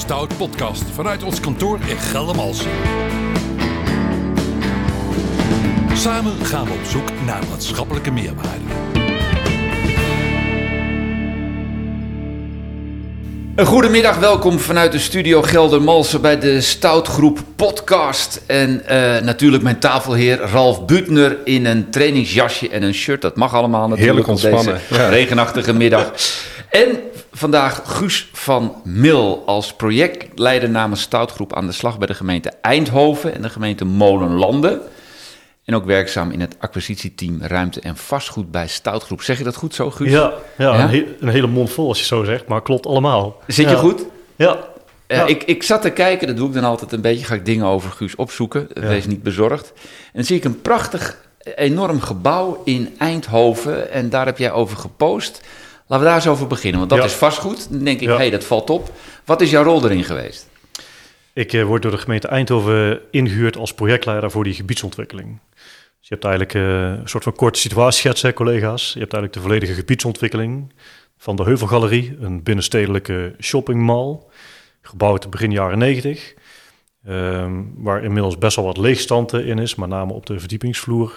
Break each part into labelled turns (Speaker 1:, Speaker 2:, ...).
Speaker 1: Stout podcast vanuit ons kantoor in Geldermalsen. Samen gaan we op zoek naar maatschappelijke meerwaarde.
Speaker 2: Een goedemiddag, welkom vanuit de studio Geldermalsen bij de Stoutgroep podcast. En eh, natuurlijk mijn tafelheer Ralf Butner in een trainingsjasje en een shirt. Dat mag allemaal natuurlijk
Speaker 3: Heerlijk
Speaker 2: op
Speaker 3: ontspannen,
Speaker 2: deze
Speaker 3: ja.
Speaker 2: regenachtige middag. En vandaag Guus van Mil als projectleider namens Stoutgroep aan de slag bij de gemeente Eindhoven en de gemeente Molenlanden. En ook werkzaam in het acquisitieteam Ruimte en Vastgoed bij Stoutgroep. Zeg je dat goed zo, Guus?
Speaker 3: Ja, ja,
Speaker 2: Ja?
Speaker 3: Een, he- een hele mond vol als je zo zegt, maar klopt allemaal.
Speaker 2: Zit je
Speaker 3: Ja.
Speaker 2: goed?
Speaker 3: Ja. Ja.
Speaker 2: ik, ik zat te kijken, dat doe ik dan altijd een beetje, ga ik dingen over Guus opzoeken. Wees niet bezorgd. En dan zie ik een prachtig, enorm gebouw in Eindhoven. En daar heb jij over gepost. Laten we daar eens over beginnen, want dat
Speaker 3: Ja.
Speaker 2: is vastgoed. Dan denk ik, hé, hey, dat valt op. Wat is jouw rol erin geweest?
Speaker 3: Ik eh, word door de gemeente Eindhoven ingehuurd als projectleider voor die gebiedsontwikkeling. Dus je hebt eigenlijk eh, een soort van korte situatieschets, hè, collega's. Je hebt eigenlijk de volledige gebiedsontwikkeling van de Heuvelgalerie, een binnenstedelijke shoppingmall, gebouwd begin jaren 90. ehm, waar inmiddels best wel wat leegstand in is, met name op de verdiepingsvloer.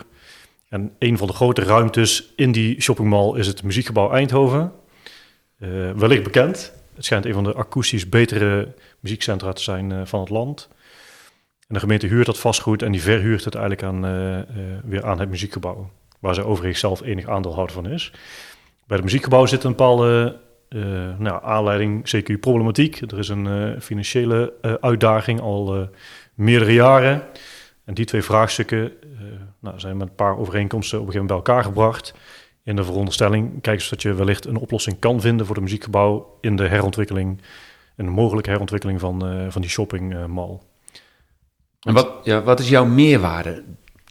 Speaker 3: En een van de grote ruimtes in die shoppingmall is het Muziekgebouw Eindhoven. Eh, wellicht bekend. Het schijnt een van de akoestisch betere muziekcentra te zijn eh, van het land. En de gemeente huurt dat vastgoed en die verhuurt het eigenlijk aan, eh, weer aan het muziekgebouw. Waar zij overigens zelf enig aandeelhouder van is. Bij het muziekgebouw zit een bepaalde nou, aanleiding, zeker problematiek. Er is een financiële uitdaging al meerdere jaren. En die twee vraagstukken nou, zijn met een paar overeenkomsten op een gegeven moment bij elkaar gebracht. In de veronderstelling, kijk eens dat je wellicht een oplossing kan vinden voor het muziekgebouw in de herontwikkeling, een mogelijke herontwikkeling van, eh, van die shoppingmall.
Speaker 2: En wat, ja, wat is jouw meerwaarde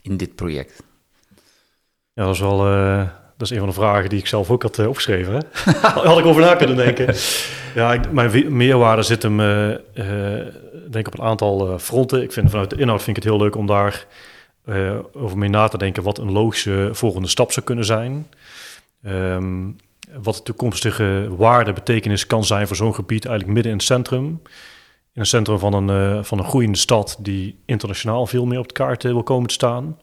Speaker 2: in dit project?
Speaker 3: Ja, dat is wel eh, dat is een van de vragen die ik zelf ook had eh, opgeschreven. Hè? had ik over na kunnen denken. Ja, ik- mijn meerwaarde zit hem, eh, eh, denk ik, op een aantal eh, fronten. Ik vind vanuit de inhoud vind ik het heel leuk om daar eh, over mee na te denken wat een logische volgende stap zou kunnen zijn. Ehm, wat de toekomstige waarde, betekenis kan zijn voor zo'n gebied, eigenlijk midden in het centrum. In het centrum van een, eh, van een groeiende stad die internationaal veel meer op de kaart eh, wil komen te staan.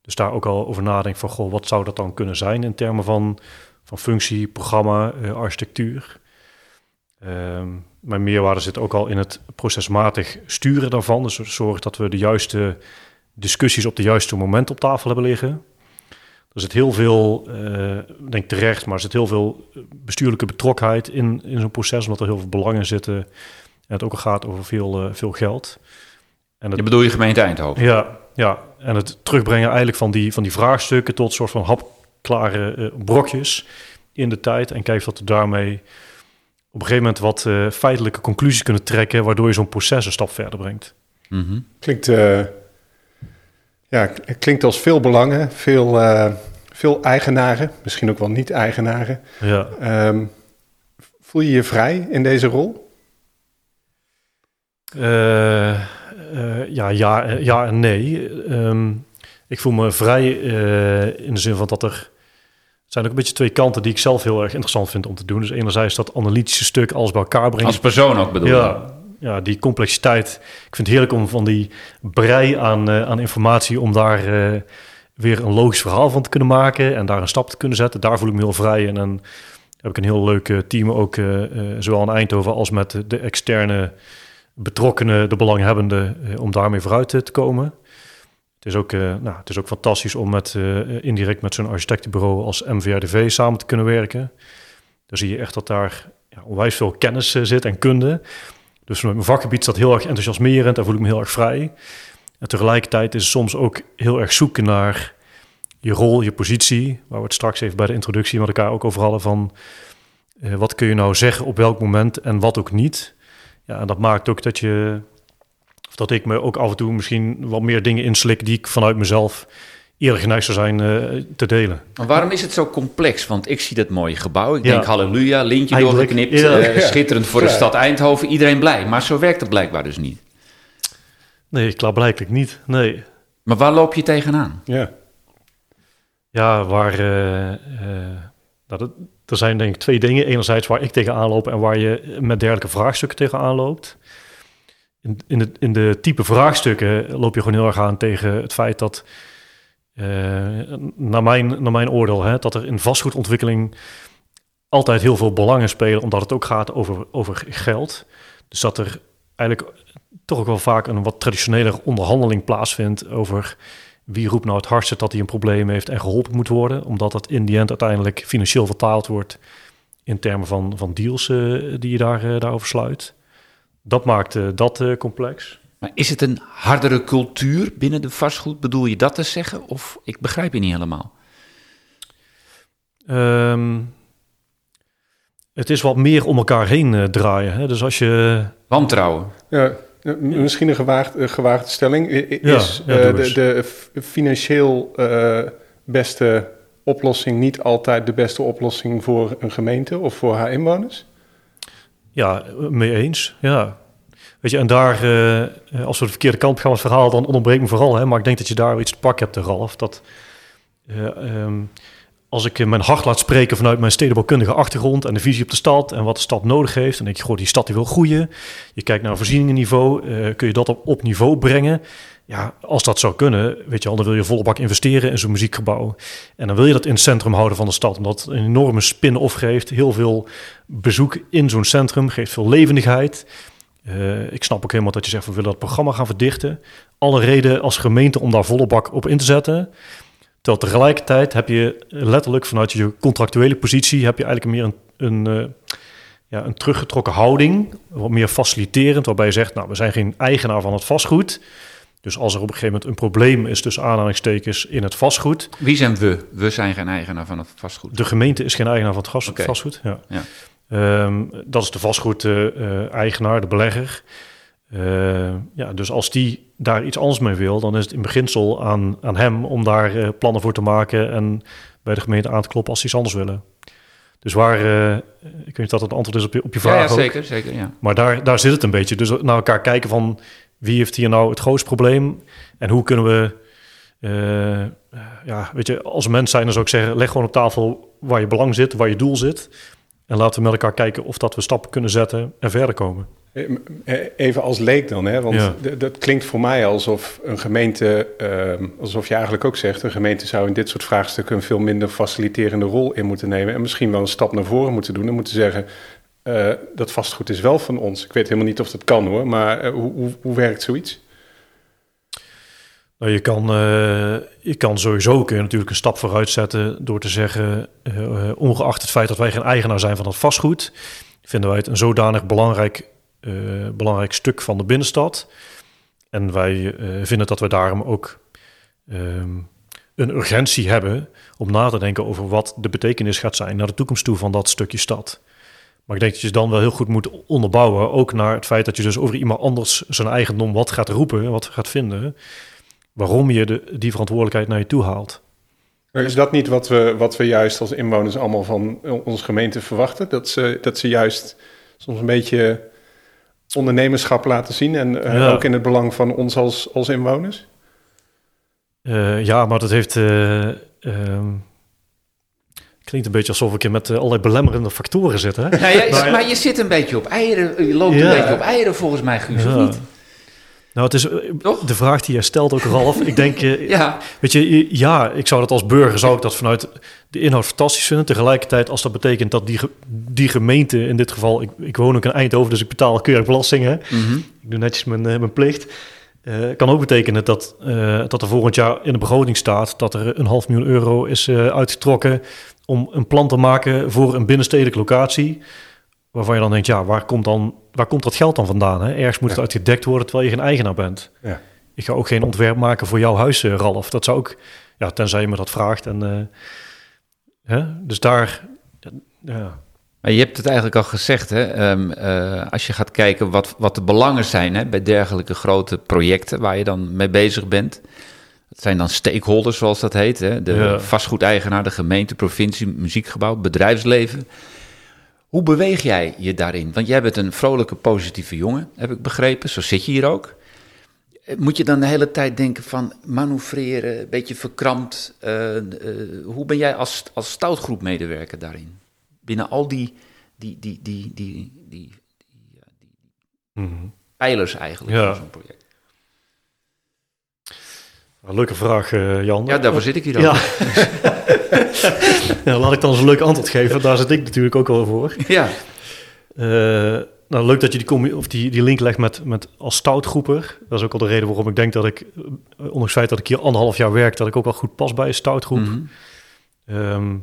Speaker 3: Dus daar ook al over nadenken van, goh, wat zou dat dan kunnen zijn in termen van, van functie, programma, architectuur. Ehm, mijn meerwaarde zit ook al in het procesmatig sturen daarvan. Dus zorg dat we de juiste discussies op de juiste moment op tafel hebben liggen. Er zit heel veel, eh, ik denk terecht, maar er zit heel veel bestuurlijke betrokkenheid in, in zo'n proces, omdat er heel veel belangen zitten. En het ook al gaat over veel, eh, veel geld. En het,
Speaker 2: Je bedoel je gemeente Eindhoven?
Speaker 3: ja, ja, en het terugbrengen eigenlijk van die, van die vraagstukken tot soort van hapklare eh, brokjes in de tijd. En kijken of we daarmee op een gegeven moment wat eh, feitelijke conclusies kunnen trekken, waardoor je zo'n proces een stap verder brengt.
Speaker 2: Mhm.
Speaker 4: Klinkt, eh, ja, klinkt als veel belangen, veel, eh, veel eigenaren, misschien ook wel niet-eigenaren.
Speaker 3: Ja,
Speaker 4: Ehm, voel je je vrij in deze rol?
Speaker 3: Eh, eh, ja, ja, ja en nee. Ehm, ik voel me vrij eh, in de zin van dat er... Het zijn ook een beetje twee kanten die ik zelf heel erg interessant vind om te doen. Dus enerzijds dat analytische stuk alles bij elkaar brengen.
Speaker 2: Als persoon ook bedoel je?
Speaker 3: Ja, ja, die complexiteit. Ik vind het heerlijk om van die brei aan, eh, aan informatie... om daar eh, weer een logisch verhaal van te kunnen maken... en daar een stap te kunnen zetten. Daar voel ik me heel vrij. En dan heb ik een heel leuk eh, team ook... zowel in Eindhoven als met de- externe betrokkenen... de belanghebbenden, om daarmee vooruit te komen. Het is ook, nou, het is ook fantastisch om met, indirect met zo'n architectenbureau... als MVRDV samen te kunnen werken. Dan zie je echt dat daar ja, onwijs veel kennis zit en kunde... Dus mijn vakgebied dat heel erg enthousiasmerend, daar voel ik me heel erg vrij. En tegelijkertijd is het soms ook heel erg zoeken naar je rol, je positie, waar we het straks even bij de introductie met elkaar ook over hadden van eh, wat kun je nou zeggen op welk moment en wat ook niet. Ja, en dat maakt ook dat je, of dat ik me ook af en toe misschien wat meer dingen inslik die ik vanuit mezelf eerder geneigd zou zijn eh, te delen.
Speaker 2: Maar waarom is het zo complex? Want ik zie dat mooie gebouw. Ik
Speaker 3: Ja.
Speaker 2: denk halleluja, lintje
Speaker 3: Eindelijk.
Speaker 2: doorgeknipt.
Speaker 3: Ja.
Speaker 2: eh, schitterend voor de stad Eindhoven. Iedereen blij. Maar zo werkt het blijkbaar dus niet.
Speaker 3: Nee, klaarblijkelijk niet. Nee.
Speaker 2: Maar waar loop je tegenaan?
Speaker 4: Ja.
Speaker 3: Ja, waar. eh, dat, er zijn denk ik twee dingen. Enerzijds waar ik tegenaan loop en waar je met dergelijke vraagstukken tegenaan loopt. In, in, de, in de type vraagstukken loop je gewoon heel erg aan tegen het feit dat, naar, mijn, naar mijn oordeel, hè, dat er in vastgoedontwikkeling altijd heel veel belangen spelen, omdat het ook gaat over, over geld. Dus dat er eigenlijk toch ook wel vaak een wat traditionele onderhandeling plaatsvindt over wie roept nou het hardste dat hij een probleem heeft en geholpen moet worden, omdat dat in die end uiteindelijk financieel vertaald wordt in termen van, van deals uh, die je daar, uh, daarover sluit. Dat maakt dat complex.
Speaker 2: Maar is het een hardere cultuur binnen de vastgoed? Bedoel je dat te zeggen? Of ik begrijp je niet helemaal.
Speaker 3: Um, het is wat meer om elkaar heen draaien. Hè? Dus als je.
Speaker 2: Wantrouwen.
Speaker 4: Ja, Misschien een gewaagd, gewaagde stelling. Is ja, ja, de, de, financieel uh, beste oplossing niet altijd de beste oplossing voor een gemeente of voor haar inwoners?
Speaker 3: Ja, mee eens. Ja. Weet je, en daar, uh, als we de verkeerde kant gaan het verhaal, dan onderbreekt me vooral. Hè, maar ik denk dat je daar iets te pakken hebt, Ralf. Dat, uh, um, als ik mijn hart laat spreken vanuit mijn stedenbouwkundige achtergrond en de visie op de stad en wat de stad nodig heeft, dan denk je, goh, die stad die wil groeien. Je kijkt naar voorzieningenniveau, uh, kun je dat op, niveau brengen? Ja, als dat zou kunnen, weet je al, dan wil je volle bak investeren in zo'n muziekgebouw. En dan wil je dat in het centrum houden van de stad, omdat het een enorme spin-off geeft. Heel veel bezoek in zo'n centrum, geeft veel levendigheid. Uh, ik snap ook helemaal dat je zegt, we willen dat programma gaan verdichten. Alle reden als gemeente om daar volle bak op in te zetten. Terwijl tegelijkertijd heb je letterlijk vanuit je contractuele positie... heb je eigenlijk meer een, een, uh, ja, een teruggetrokken houding, wat meer faciliterend... waarbij je zegt, nou, we zijn geen eigenaar van het vastgoed... Dus als er op een gegeven moment een probleem is tussen aanhalingstekens in het vastgoed.
Speaker 2: Wie zijn we? We zijn geen eigenaar van het vastgoed.
Speaker 3: De gemeente is geen eigenaar van het vastgoed. Okay. vastgoed ja. ja. Um, dat is de vastgoed-eigenaar, de belegger. Uh, ja, dus als die daar iets anders mee wil, dan is het in beginsel aan, aan hem om daar uh, plannen voor te maken en bij de gemeente aan te kloppen als ze iets anders willen. Dus waar, uh, ik weet niet dat het antwoord is op je, op je vraag. Ja, ja
Speaker 2: zeker, zeker. Ja.
Speaker 3: Maar daar, daar zit het een beetje. Dus naar elkaar kijken van wie heeft hier nou het grootste probleem en hoe kunnen we. ja, weet je, als mens zijn, dan zou ik zeggen: leg gewoon op tafel waar je belang zit, waar je doel zit. En laten we met elkaar kijken of dat we stappen kunnen zetten en verder komen.
Speaker 4: Even als leek dan, hè? want ja. dat klinkt voor mij alsof een gemeente, uh, alsof je eigenlijk ook zegt, een gemeente zou in dit soort vraagstukken een veel minder faciliterende rol in moeten nemen en misschien wel een stap naar voren moeten doen en moeten zeggen, uh, dat vastgoed is wel van ons. Ik weet helemaal niet of dat kan hoor, maar uh, hoe, hoe, werkt zoiets?
Speaker 3: Nou, je, kan, uh, je kan sowieso natuurlijk een stap vooruit zetten door te zeggen, ongeacht het feit dat wij geen eigenaar zijn van het vastgoed, vinden wij het een zodanig belangrijk uh, belangrijk stuk van de binnenstad. En wij vinden dat we daarom ook um, een urgentie hebben om na te denken over wat de betekenis gaat zijn naar de toekomst toe van dat stukje stad. Maar ik denk dat je dan wel heel goed moet onderbouwen, ook naar het feit dat je dus over iemand anders zijn eigendom wat gaat roepen, wat gaat vinden, waarom je de, die verantwoordelijkheid naar je toe haalt.
Speaker 4: is dat niet wat we, wat we juist als inwoners allemaal van onze gemeente verwachten? Dat ze, dat ze juist soms een beetje ondernemerschap laten zien en uh, ja. ook in het belang van ons als, als inwoners?
Speaker 3: Uh, ja, maar dat heeft. Uh, um, klinkt een beetje alsof ik je met allerlei belemmerende factoren zit. Hè?
Speaker 2: Nou, ja, maar, maar, je zit een beetje op eieren. Je loopt ja. een beetje op eieren volgens mij, Guus, of niet?
Speaker 3: Nou, het is Toch? de vraag die jij stelt ook, Ralf. ik denk, ja. weet je, ja, ik zou dat als burger, zou ik dat vanuit de inhoud fantastisch vinden. Tegelijkertijd, als dat betekent dat die, die gemeente, in dit geval, ik, ik woon ook in Eindhoven, dus ik betaal keurig belastingen. Mm -hmm. Ik doe netjes mijn, mijn plicht. Uh, kan ook betekenen dat, uh, dat er volgend jaar in de begroting staat dat er een half miljoen euro is uh, uitgetrokken om een plan te maken voor een binnenstedelijke locatie waarvan je dan denkt, ja, waar komt, dan, waar komt dat geld dan vandaan? Hè? Ergens moet het uitgedekt worden terwijl je geen eigenaar bent. Ja. Ik ga ook geen ontwerp maken voor jouw huis, Ralf. Dat zou ook, ja, tenzij je me dat vraagt. En, uh, hè? Dus daar, ja.
Speaker 2: Maar je hebt het eigenlijk al gezegd, hè? Um, uh, als je gaat kijken wat, wat de belangen zijn hè, bij dergelijke grote projecten waar je dan mee bezig bent. Dat zijn dan stakeholders, zoals dat heet. Hè? De ja. vastgoedeigenaar, de gemeente, provincie, muziekgebouw, bedrijfsleven. Hoe beweeg jij je daarin? Want jij bent een vrolijke, positieve jongen, heb ik begrepen. Zo zit je hier ook. Moet je dan de hele tijd denken van manoeuvreren, een beetje verkrampt? Uh, uh, hoe ben jij als, als stoutgroepmedewerker daarin? binnen al die, die, die, die, die, die, die,
Speaker 3: Mhm.
Speaker 2: pijlers eigenlijk
Speaker 3: Ja.
Speaker 2: van zo'n project?
Speaker 3: Leuke vraag, eh, Jan.
Speaker 2: Ja, daarvoor zit ik hier dan.
Speaker 3: Ja. laat ik dan eens een leuk antwoord geven. Daar zit ik natuurlijk ook wel voor.
Speaker 2: ja.
Speaker 3: Eh, nou, leuk dat je die, of die, die link legt met, met als stoutgroeper. Dat is ook al de reden waarom ik denk dat ik, eh, ondanks het feit dat ik hier anderhalf jaar werk, dat ik ook wel goed pas bij een stoutgroep.
Speaker 2: Mhm.
Speaker 3: Ehm,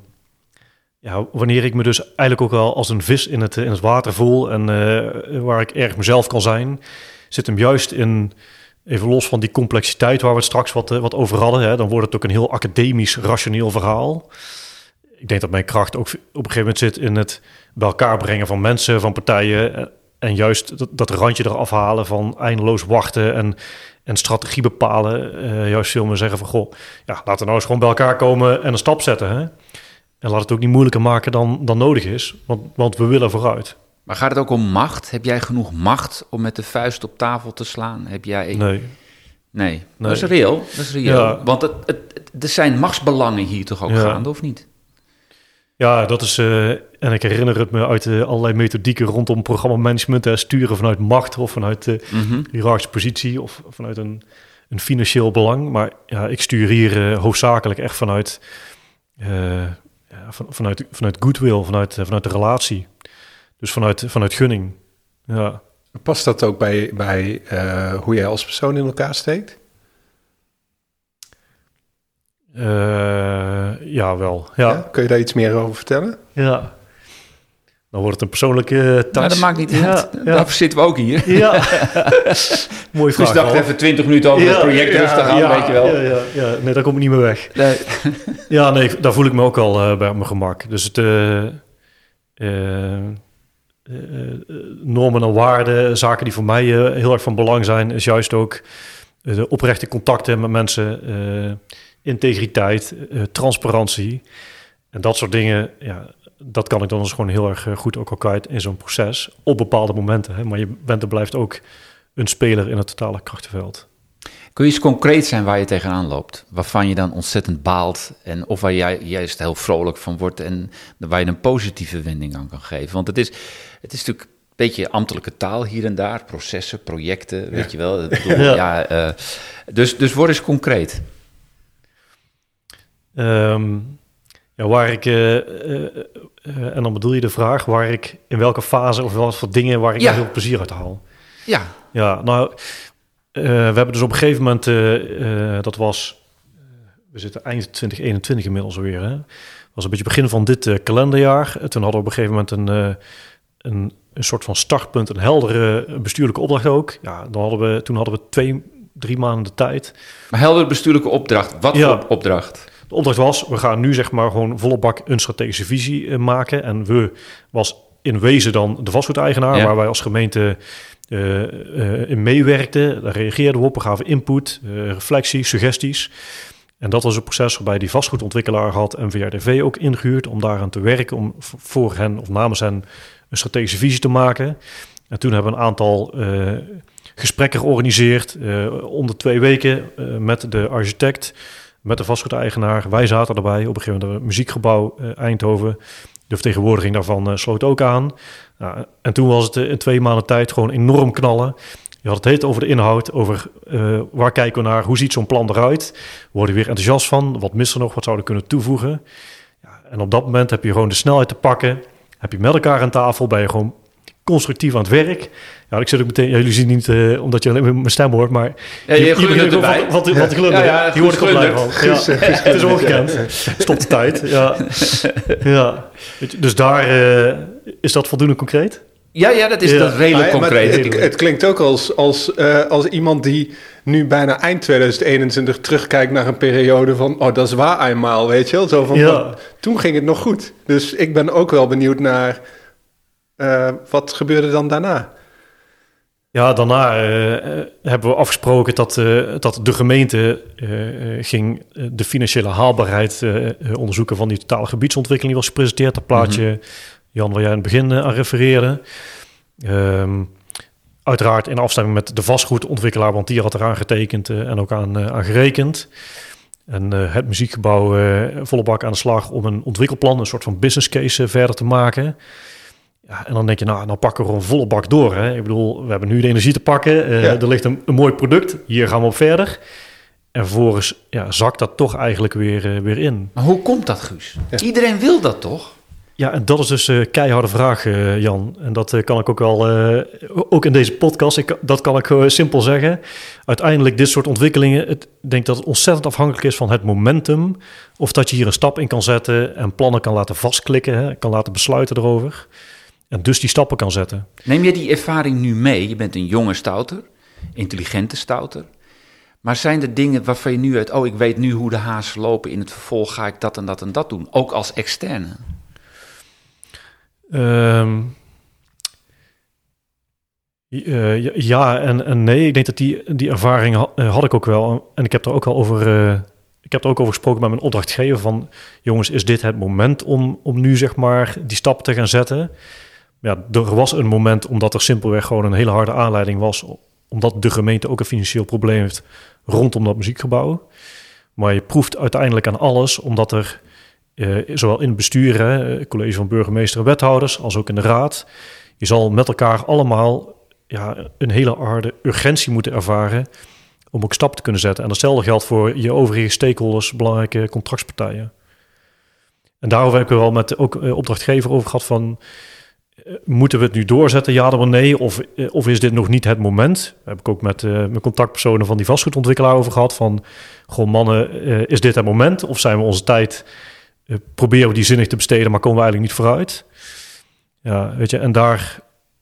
Speaker 3: ja, wanneer ik me dus eigenlijk ook wel als een vis in het, in het water voel en waar ik erg mezelf kan zijn, zit hem juist in, even los van die complexiteit waar we het straks wat, eh, wat over hadden, hè, dan wordt het ook een heel academisch, rationeel verhaal. Ik denk dat mijn kracht ook op een gegeven moment zit in het bij elkaar brengen van mensen, van partijen eh, en juist dat, dat randje eraf halen van eindeloos wachten en, en strategie bepalen. Eh, juist veel meer zeggen van, goh, ja, laten we nou eens gewoon bij elkaar komen en een stap zetten. Hè? En laat het ook niet moeilijker maken dan, dan nodig is, want, want we willen vooruit.
Speaker 2: Maar gaat het ook om macht? Heb jij genoeg macht om met de vuist op tafel te slaan? Heb jij...
Speaker 3: Nee.
Speaker 2: Nee, dat
Speaker 3: Nee.
Speaker 2: is reëel. Dat is reëel.
Speaker 3: Ja.
Speaker 2: Want het, het, het- er zijn machtsbelangen hier toch ook
Speaker 3: Ja.
Speaker 2: gaande, of niet?
Speaker 3: Ja, dat is, eh, en ik herinner het me uit eh, allerlei methodieken rondom programmamanagement, hè, sturen vanuit macht of vanuit de
Speaker 2: Mhm.
Speaker 3: hiërarchische positie of vanuit een, een financieel belang. Maar ja, ik stuur hier eh, hoofdzakelijk echt vanuit, eh, ja, van, vanuit, vanuit goodwill, vanuit, eh, vanuit de relatie. Dus vanuit, vanuit gunning. Ja.
Speaker 4: Past dat ook bij, bij eh, hoe jij als persoon in elkaar steekt?
Speaker 3: Eh, ja, wel. Ja.
Speaker 4: Ja? Kun je daar iets meer over vertellen?
Speaker 3: ja. Dan wordt het een persoonlijke uh, touch.
Speaker 2: Nou, dat maakt niet
Speaker 3: ja,
Speaker 2: uit.
Speaker 3: Ja.
Speaker 2: Daarvoor zitten we ook hier.
Speaker 3: ja. Mooie vraag.
Speaker 2: Dus dacht even 20 minuten over het project rustig aan,
Speaker 3: ja,
Speaker 2: weet je wel.
Speaker 3: Ja, ja, ja. Nee, daar kom ik niet meer weg.
Speaker 2: Nee.
Speaker 3: Ja, nee, daar voel ik me ook al eh, bij op mijn gemak. Dus het normen en waarden, zaken die voor mij eh, heel erg van belang zijn, is juist ook eh, de oprechte contacten met mensen, eh, integriteit, eh, transparantie. En dat soort dingen, ja, dat kan ik dan dus gewoon heel erg eh, goed ook al kwijt in zo'n proces. Op bepaalde momenten. Hè? Maar je bent en blijft ook een speler in het totale krachtenveld.
Speaker 2: Kun je eens concreet zijn waar je tegenaan loopt? Waarvan je dan ontzettend baalt en of waar jij juist heel vrolijk van wordt en waar je een positieve wending aan kan geven. Want het is, het is natuurlijk een beetje ambtelijke taal hier en daar, processen, projecten, weet je wel. Bedoel,
Speaker 3: Ja.
Speaker 2: ja. eh, dus, dus word eens concreet.
Speaker 3: Ehm, ja, waar ik, eh, eh, en dan bedoel je de vraag waar ik in welke fase of wat voor dingen waar ik
Speaker 2: Ja.
Speaker 3: heel veel plezier uit haal.
Speaker 2: Ja,
Speaker 3: Ja, nou, we hebben dus op een gegeven moment, eh, eh, dat was, eh, we zitten eind 2021 inmiddels weer, hè. was een beetje begin van dit eh, kalenderjaar. En toen hadden we op een gegeven moment een, eh, een, een soort van startpunt, een heldere bestuurlijke opdracht ook. Ja, dan hadden we, toen hadden we twee, drie maanden de tijd.
Speaker 2: maar helder bestuurlijke opdracht. Wat
Speaker 3: Ja.
Speaker 2: voor opdracht?
Speaker 3: De opdracht was, we gaan nu zeg maar gewoon volle bak een strategische visie eh, maken. En we was in wezen dan de vastgoedeigenaar,
Speaker 2: Ja.
Speaker 3: waar wij als gemeente eh, eh, in meewerkten. Daar reageerden we op, we gaven input, eh, reflectie, suggesties. En dat was een proces waarbij die vastgoedontwikkelaar had en VRDV ook ingehuurd om daaraan te werken, om voor hen of namens hen een strategische visie te maken. En toen hebben we een aantal eh, gesprekken georganiseerd, eh onder twee weken eh, met de architect, met de vastgoedeigenaar. Wij zaten erbij. Op een gegeven moment het muziekgebouw eh, Eindhoven. De vertegenwoordiging daarvan eh, sloot ook aan. Nou, en toen was het eh, in twee maanden tijd gewoon enorm knallen. Je had het heet over de inhoud, over eh, waar kijken we naar, hoe ziet zo'n plan eruit. We worden weer enthousiast van, wat mist er nog, wat zouden we kunnen toevoegen. Ja, en op dat moment heb je gewoon de snelheid te pakken. Heb je met elkaar aan tafel, ben je gewoon constructief aan het werk. Ja, ik zit ook meteen, ja, jullie zien niet eh, omdat je alleen mijn stem hoort, maar
Speaker 2: Ja, je
Speaker 3: ook
Speaker 2: erbij.
Speaker 3: Wat, wat, wat glundert,
Speaker 2: Ja, ja,
Speaker 3: die hoort ik al blij van. het is ongekend. Stop de tijd. Ja. ja. Je, Dus daar is dat voldoende concreet?
Speaker 2: Ja, ja, dat is
Speaker 3: Ja.
Speaker 2: dat redelijk
Speaker 4: ja,
Speaker 2: concreet.
Speaker 4: Het, het klinkt ook als, als, eh, als iemand die nu bijna eind 2021 terugkijkt naar een periode van... oh, dat is waar eenmaal, weet je wel? Zo van,
Speaker 3: Ja.
Speaker 4: van, toen ging het nog goed. Dus ik ben ook wel benieuwd naar... eh, wat gebeurde dan daarna?
Speaker 3: Ja, daarna eh, hebben we afgesproken dat, eh, dat de gemeente ging de financiële haalbaarheid onderzoeken van die totale gebiedsontwikkeling. Die was gepresenteerd, dat plaatje, Jan, waar jij in het begin eh, aan refereerde. Ehm, uiteraard in afstemming met de vastgoedontwikkelaar, want die had eraan getekend eh, en ook aan, eh, aan gerekend. En uh, het muziekgebouw uh, volle bak aan de slag om een ontwikkelplan, een soort van business case uh, verder te maken. Ja, en dan denk je, nou, dan pakken we gewoon volle bak door. Hè? Ik bedoel, we hebben nu de energie te pakken. Ja. Er ligt een, een, mooi product. Hier gaan we op verder. En vervolgens ja, zakt dat toch eigenlijk weer, weer in.
Speaker 2: Maar hoe komt dat, Guus? Ja. Iedereen wil dat toch?
Speaker 3: Ja, en dat is dus een keiharde vraag, uh, Jan. En dat uh, kan ik ook wel, ook in deze podcast, ik, dat kan ik simpel zeggen. Uiteindelijk, dit soort ontwikkelingen, ik denk dat het ontzettend afhankelijk is van het momentum. Of dat je hier een stap in kan zetten en plannen kan laten vastklikken, kan laten besluiten erover. En dus die stappen kan zetten.
Speaker 2: Neem je die ervaring nu mee? Je bent een jonge stouter, intelligente stouter. Maar zijn er dingen waarvan je nu uit, oh, ik weet nu hoe de haas lopen, in het vervolg ga ik dat en dat en dat doen, ook als externe?
Speaker 3: Um, uh, ja en, en, nee. Ik denk dat die, die ervaring had, uh, had ik ook wel. En ik heb er ook al over, uh, ik heb er ook over gesproken met mijn opdrachtgever van... jongens, is dit het moment om, om nu zeg maar die stap te gaan zetten? Ja, er was een moment omdat er simpelweg gewoon een hele harde aanleiding was... omdat de gemeente ook een financieel probleem heeft rondom dat muziekgebouw. Maar je proeft uiteindelijk aan alles, omdat er zowel in het bestuur, hè, college van burgemeester en wethouders, als ook in de raad. Je zal met elkaar allemaal ja, een hele harde urgentie moeten ervaren om ook stappen te kunnen zetten. En datzelfde geldt voor je overige stakeholders, belangrijke contractspartijen. En daarover heb ik wel met ook uh, opdrachtgever over gehad van... Moeten we het nu doorzetten, ja of nee? Of, of is dit nog niet het moment? Daar heb ik ook met mijn contactpersonen van die vastgoedontwikkelaar over gehad. Van, gewoon mannen, is dit het moment? Of zijn we onze tijd proberen we die zinnig te besteden, maar komen we eigenlijk niet vooruit. Ja, weet je, en daar,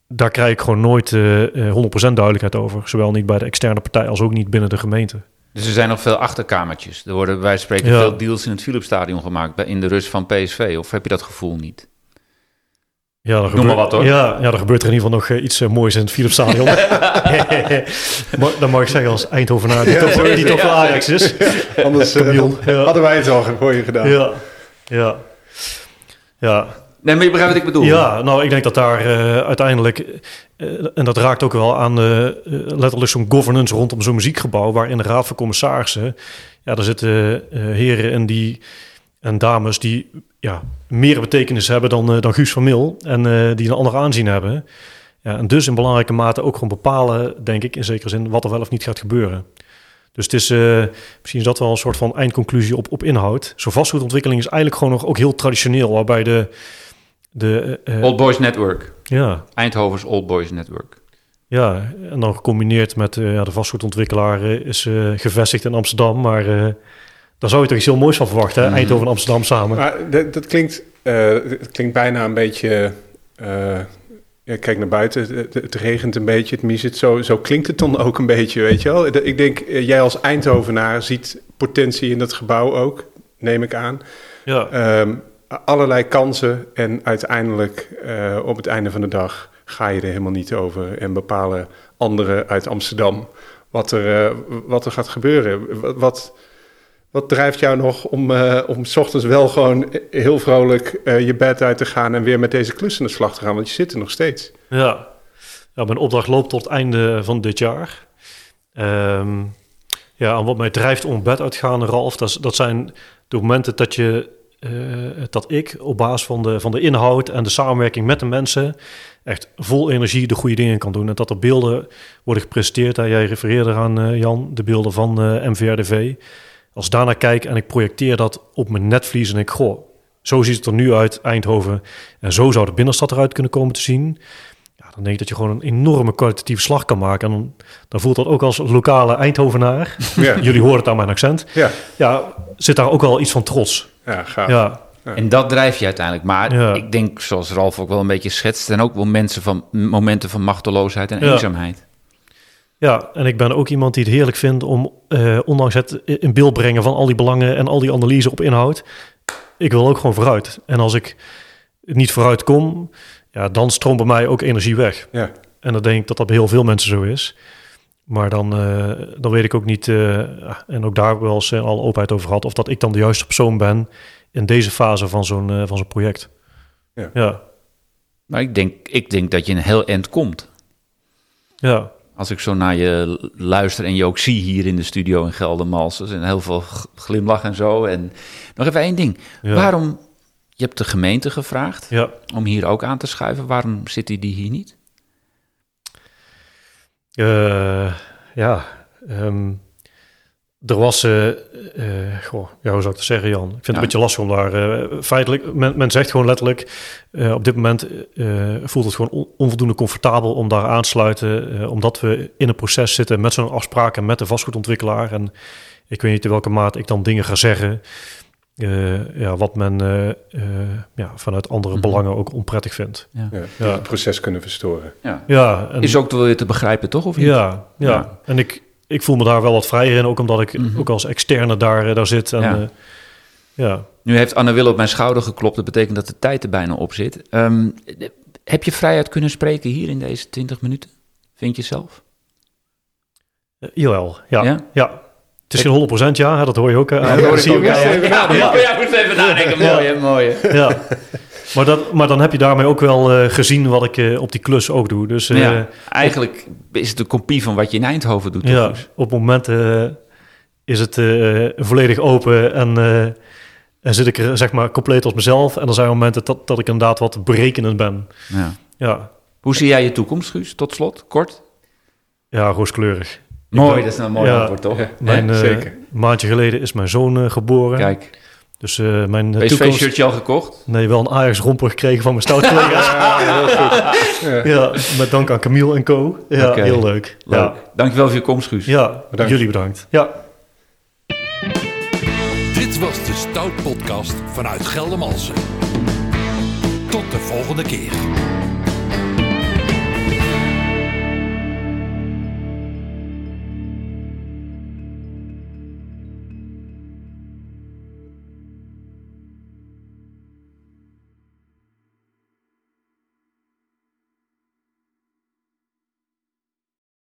Speaker 3: daar krijg ik gewoon nooit uh, 100% duidelijkheid over. Zowel niet bij de externe partij als ook niet binnen de gemeente.
Speaker 2: Dus er zijn nog veel achterkamertjes. Er worden wij spreken ja. veel deals in het Philipsstadion gemaakt bij, in de rust van PSV. Of heb je dat gevoel niet?
Speaker 3: Ja, er
Speaker 2: Noem
Speaker 3: gebeurt,
Speaker 2: maar wat hoor.
Speaker 3: Ja, ja, er gebeurt er in ieder geval nog iets uh, moois in het Philipsstadion. dan mag ik zeggen als Eindhovenaar die, ja, toch, die toch wel Ajax is.
Speaker 4: Anders uh, ja. hadden wij het al voor je gedaan.
Speaker 3: Ja, ja. ja.
Speaker 2: Nee, maar je begrijpt wat ik bedoel.
Speaker 3: Ja, nou, ik denk dat daar uh, uiteindelijk, uh, en dat raakt ook wel aan uh, letterlijk zo'n governance rondom zo'n muziekgebouw, waar in de Raad van Commissarissen, ja, daar zitten heren en, die, en dames die ja, meer betekenis hebben dan, dan Guus van Mil en die een ander aanzien hebben. Ja, en dus in belangrijke mate ook gewoon bepalen, denk ik, in zekere zin, wat er wel of niet gaat gebeuren. Dus het is uh, misschien is dat wel een soort van eindconclusie op, op inhoud. Zo'n vastgoedontwikkeling is eigenlijk gewoon nog ook heel traditioneel, waarbij de. de
Speaker 2: uh, Old Boys Network.
Speaker 3: Ja.
Speaker 2: Eindhovens Old Boys Network.
Speaker 3: Ja, en dan gecombineerd met uh, ja, de vastgoedontwikkelaar is gevestigd in Amsterdam, maar daar zou je toch iets heel moois van verwachten, hè? Mm. Eindhoven en Amsterdam samen.
Speaker 4: Maar dat, dat klinkt, het klinkt bijna een beetje ja, kijk naar buiten, het, het, regent een beetje, het miezet. Zo, zo klinkt het dan ook een beetje, weet je wel. Ik denk, jij als Eindhovenaar ziet potentie in dat gebouw ook, neem ik aan.
Speaker 3: Ja.
Speaker 4: Um, allerlei kansen en uiteindelijk uh, op het einde van de dag ga je er helemaal niet over en bepalen anderen uit Amsterdam wat er, uh, wat er gaat gebeuren. Wat, wat drijft jou nog om, uh, om s ochtends wel gewoon heel vrolijk uh, je bed uit te gaan en weer met deze klus aan de slag te gaan? Want je zit er nog steeds.
Speaker 3: Ja, mijn opdracht loopt tot het einde van dit jaar. Um, ja, en wat mij drijft om bed uit te gaan, Ralf, dat, zijn de momenten dat, je, uh, dat ik op basis van de, van de inhoud en de samenwerking met de mensen echt vol energie de goede dingen kan doen. En dat er beelden worden gepresenteerd. Jij refereerde eraan, Jan, de beelden van MVRDV als ik daarnaar kijk en ik projecteer dat op mijn netvlies en ik, goh, zo ziet het er nu uit, Eindhoven. En zo zou de binnenstad eruit kunnen komen te zien. Ja, dan denk ik dat je gewoon een enorme kwalitatieve slag kan maken. En dan, dan voelt dat ook als lokale Eindhovenaar. Ja. Jullie horen het aan mijn accent.
Speaker 4: Ja.
Speaker 3: ja, zit daar ook wel iets van trots.
Speaker 4: Ja, gaaf.
Speaker 3: Ja.
Speaker 2: Ja. En dat drijf je uiteindelijk. Maar ja. ik denk, zoals Ralf ook wel een beetje schetst... en ook wel mensen van, momenten van machteloosheid en ja. eenzaamheid.
Speaker 3: Ja, en ik ben ook iemand die het heerlijk vindt om, uh, ondanks het in beeld brengen van al die belangen en al die analyse op inhoud, ik wil ook gewoon vooruit. En als ik niet vooruit kom, ja, dan stroomt bij mij ook energie weg.
Speaker 4: Ja.
Speaker 3: En dan denk ik dat dat bij heel veel mensen zo is. Maar dan, uh, dan weet ik ook niet, uh, en ook daar wel eens al openheid over gehad, of dat ik dan de juiste persoon ben in deze fase van zo'n van zo'n project.
Speaker 4: Ja.
Speaker 3: ja.
Speaker 2: Maar ik denk, ik denk dat je een heel eind komt.
Speaker 3: Ja.
Speaker 2: Als ik zo naar je luister en je ook zie hier in de studio in Geldermalsen. En heel veel glimlach en zo. En nog even één ding. Waarom, je hebt de gemeente gevraagd
Speaker 3: ja.
Speaker 2: om hier ook aan te schuiven. Waarom zit die hier niet?
Speaker 3: Uh, ja, um, er was, uh, uh, goh, ja, hoe zou ik het zeggen, Jan? Ik vind het een beetje lastig om daar uh, feitelijk. Men, men, zegt gewoon letterlijk: op dit moment voelt het gewoon on, onvoldoende comfortabel om daar aan te sluiten, omdat we in een proces zitten met zo'n afspraken met de vastgoedontwikkelaar. En ik weet niet in welke mate ik dan dingen ga zeggen. ja, wat men ja, vanuit andere mm -hmm. belangen ook onprettig vindt.
Speaker 4: Ja. Ja, het proces kunnen verstoren.
Speaker 2: Ja, ja en, is ook wel te begrijpen, toch? Of niet?
Speaker 3: Ja, ja, en ik, ik voel me daar wel wat vrijer in, ook omdat ik mm -hmm. ook als externe daar, eh, daar zit. En,
Speaker 2: ja.
Speaker 3: Uh, ja.
Speaker 2: Nu heeft Anne Wil op mijn schouder geklopt. Dat betekent dat de tijd er bijna op zit. Um, heb je vrijheid kunnen spreken hier in deze 20 minuten? Vind je zelf?
Speaker 3: Uh, jawel, ja. ja. ja. Het is geen 100% ja, dat hoor je ook. Ja,
Speaker 2: dat hoor ik ook. Ja, ja, ja, ja. ja, moet even nadenken. Mooi, hè, mooi. Hè?
Speaker 3: Ja. Maar, dat, maar dan heb je daarmee ook wel uh, gezien wat ik uh, op die klus ook doe. Dus, uh,
Speaker 2: ja, eigenlijk is het een kopie van wat je in Eindhoven doet.
Speaker 3: Ja, op momenten is het volledig open en, en zit ik er zeg maar compleet als mezelf. En er zijn momenten dat, dat ik inderdaad wat berekenend ben.
Speaker 2: Ja.
Speaker 3: Ja.
Speaker 2: Hoe zie jij je toekomst, Guus? Tot slot, kort.
Speaker 3: Ja, rooskleurig.
Speaker 2: Mooi, ben, dat is een mooi ja, antwoord, toch?
Speaker 3: Mijn, zeker. maandje geleden is mijn zoon geboren.
Speaker 2: Kijk.
Speaker 3: Dus uh, mijn
Speaker 2: PSV-shirtje al gekocht?
Speaker 3: Nee, wel een Ajax-romper gekregen van mijn stoutcollega's. ja, heel goed. ja, met dank aan Camille en co. Ja, okay. heel leuk.
Speaker 2: leuk.
Speaker 3: Ja.
Speaker 2: Dankjewel voor je komst, Guus.
Speaker 3: Ja, bedankt. jullie bedankt. Ja.
Speaker 1: Dit was de Stout Podcast vanuit Geldermalsen. Tot de volgende keer.